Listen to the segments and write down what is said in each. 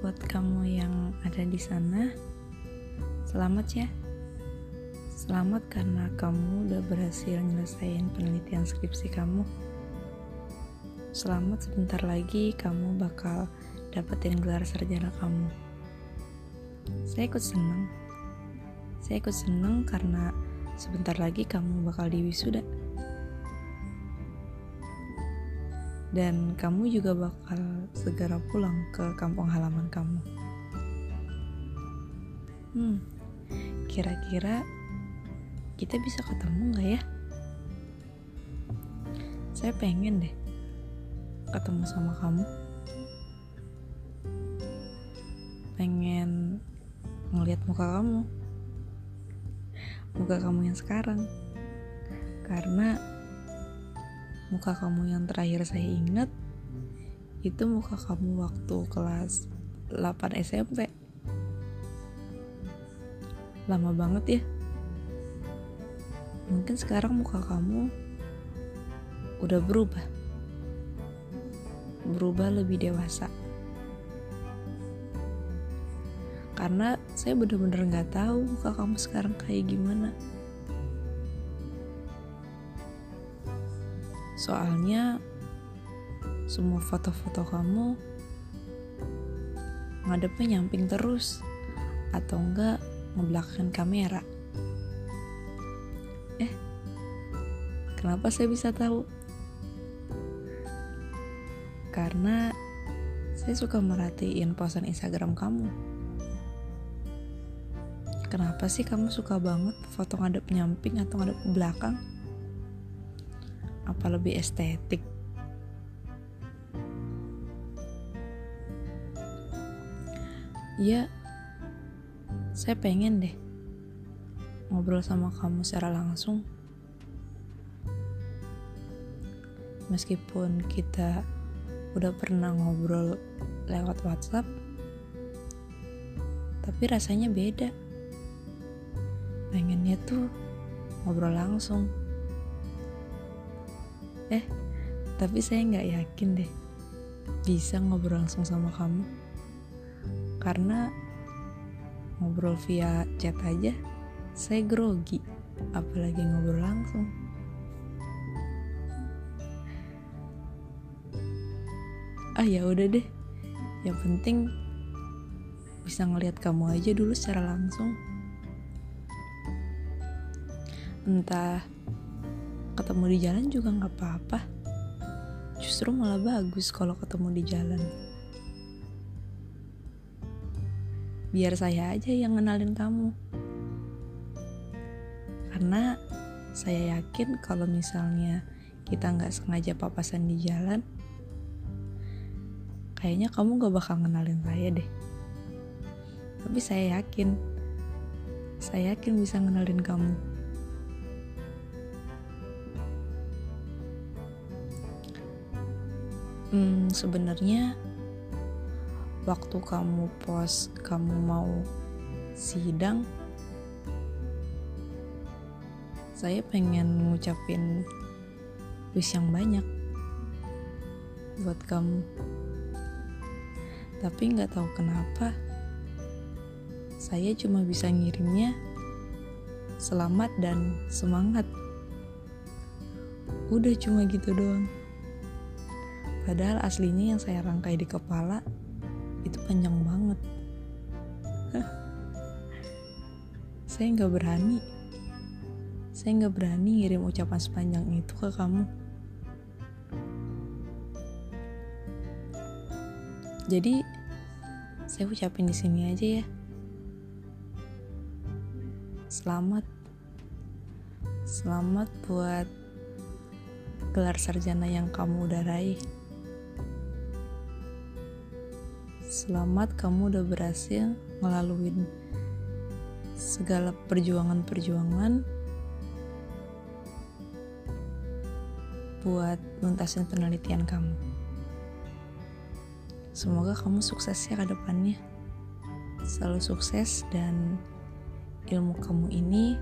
buat kamu yang ada di sana. Selamat ya. Selamat karena kamu udah berhasil nyelesain penelitian skripsi kamu. Selamat sebentar lagi kamu bakal dapetin gelar sarjana kamu. Saya ikut seneng. Saya ikut seneng karena sebentar lagi kamu bakal diwisuda. Dan kamu juga bakal segera pulang ke kampung halaman kamu. Hmm, kira-kira kita bisa ketemu gak ya? Saya pengen deh ketemu sama kamu. Pengen ngeliat muka kamu. Muka kamu yang sekarang. Karena muka kamu yang terakhir saya ingat itu muka kamu waktu kelas 8 SMP. Lama banget ya. Mungkin sekarang muka kamu udah berubah. Berubah lebih dewasa. Karena saya bener-bener gak tahu muka kamu sekarang kayak gimana. Soalnya semua foto-foto kamu ngadepnya nyamping terus atau enggak ngebelakangin kamera. Eh, kenapa saya bisa tahu? Karena saya suka merhatiin posan Instagram kamu. Kenapa sih kamu suka banget foto ngadep nyamping atau ngadep belakang? Apa lebih estetik? Ya, saya pengen deh ngobrol sama kamu secara langsung. Meskipun kita udah pernah ngobrol lewat WhatsApp, tapi rasanya beda. Pengennya tuh ngobrol langsung. Eh, tapi saya nggak yakin deh bisa ngobrol langsung sama kamu. Karena ngobrol via chat aja saya grogi, apalagi ngobrol langsung. Ah ya udah deh, yang penting bisa ngelihat kamu aja dulu secara langsung. Entah ketemu di jalan juga nggak apa-apa. Justru malah bagus kalau ketemu di jalan. Biar saya aja yang kenalin kamu. Karena saya yakin kalau misalnya kita nggak sengaja papasan di jalan, kayaknya kamu gak bakal kenalin saya deh. Tapi saya yakin, saya yakin bisa kenalin kamu. Hmm, sebenarnya waktu kamu post kamu mau sidang, saya pengen ngucapin wish yang banyak buat kamu. Tapi nggak tahu kenapa, saya cuma bisa ngirimnya selamat dan semangat. Udah cuma gitu doang. Padahal aslinya yang saya rangkai di kepala itu panjang banget. saya nggak berani. Saya nggak berani ngirim ucapan sepanjang itu ke kamu. Jadi saya ucapin di sini aja ya. Selamat. Selamat buat gelar sarjana yang kamu udah raih. Selamat kamu udah berhasil ngelaluin segala perjuangan-perjuangan buat nuntasin penelitian kamu. Semoga kamu sukses ya ke depannya. Selalu sukses dan ilmu kamu ini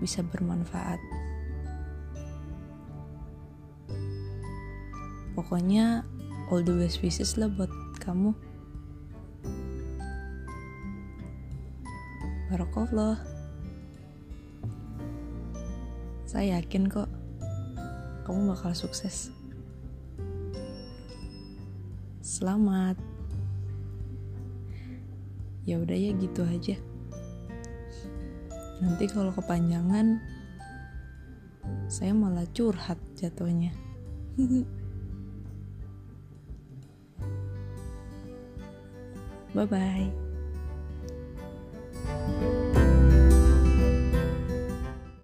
bisa bermanfaat. Pokoknya all the best wishes lah buat kamu. Barakallah. Saya yakin kok kamu bakal sukses. Selamat. Ya udah ya gitu aja. Nanti kalau kepanjangan saya malah curhat jatuhnya. Bye bye.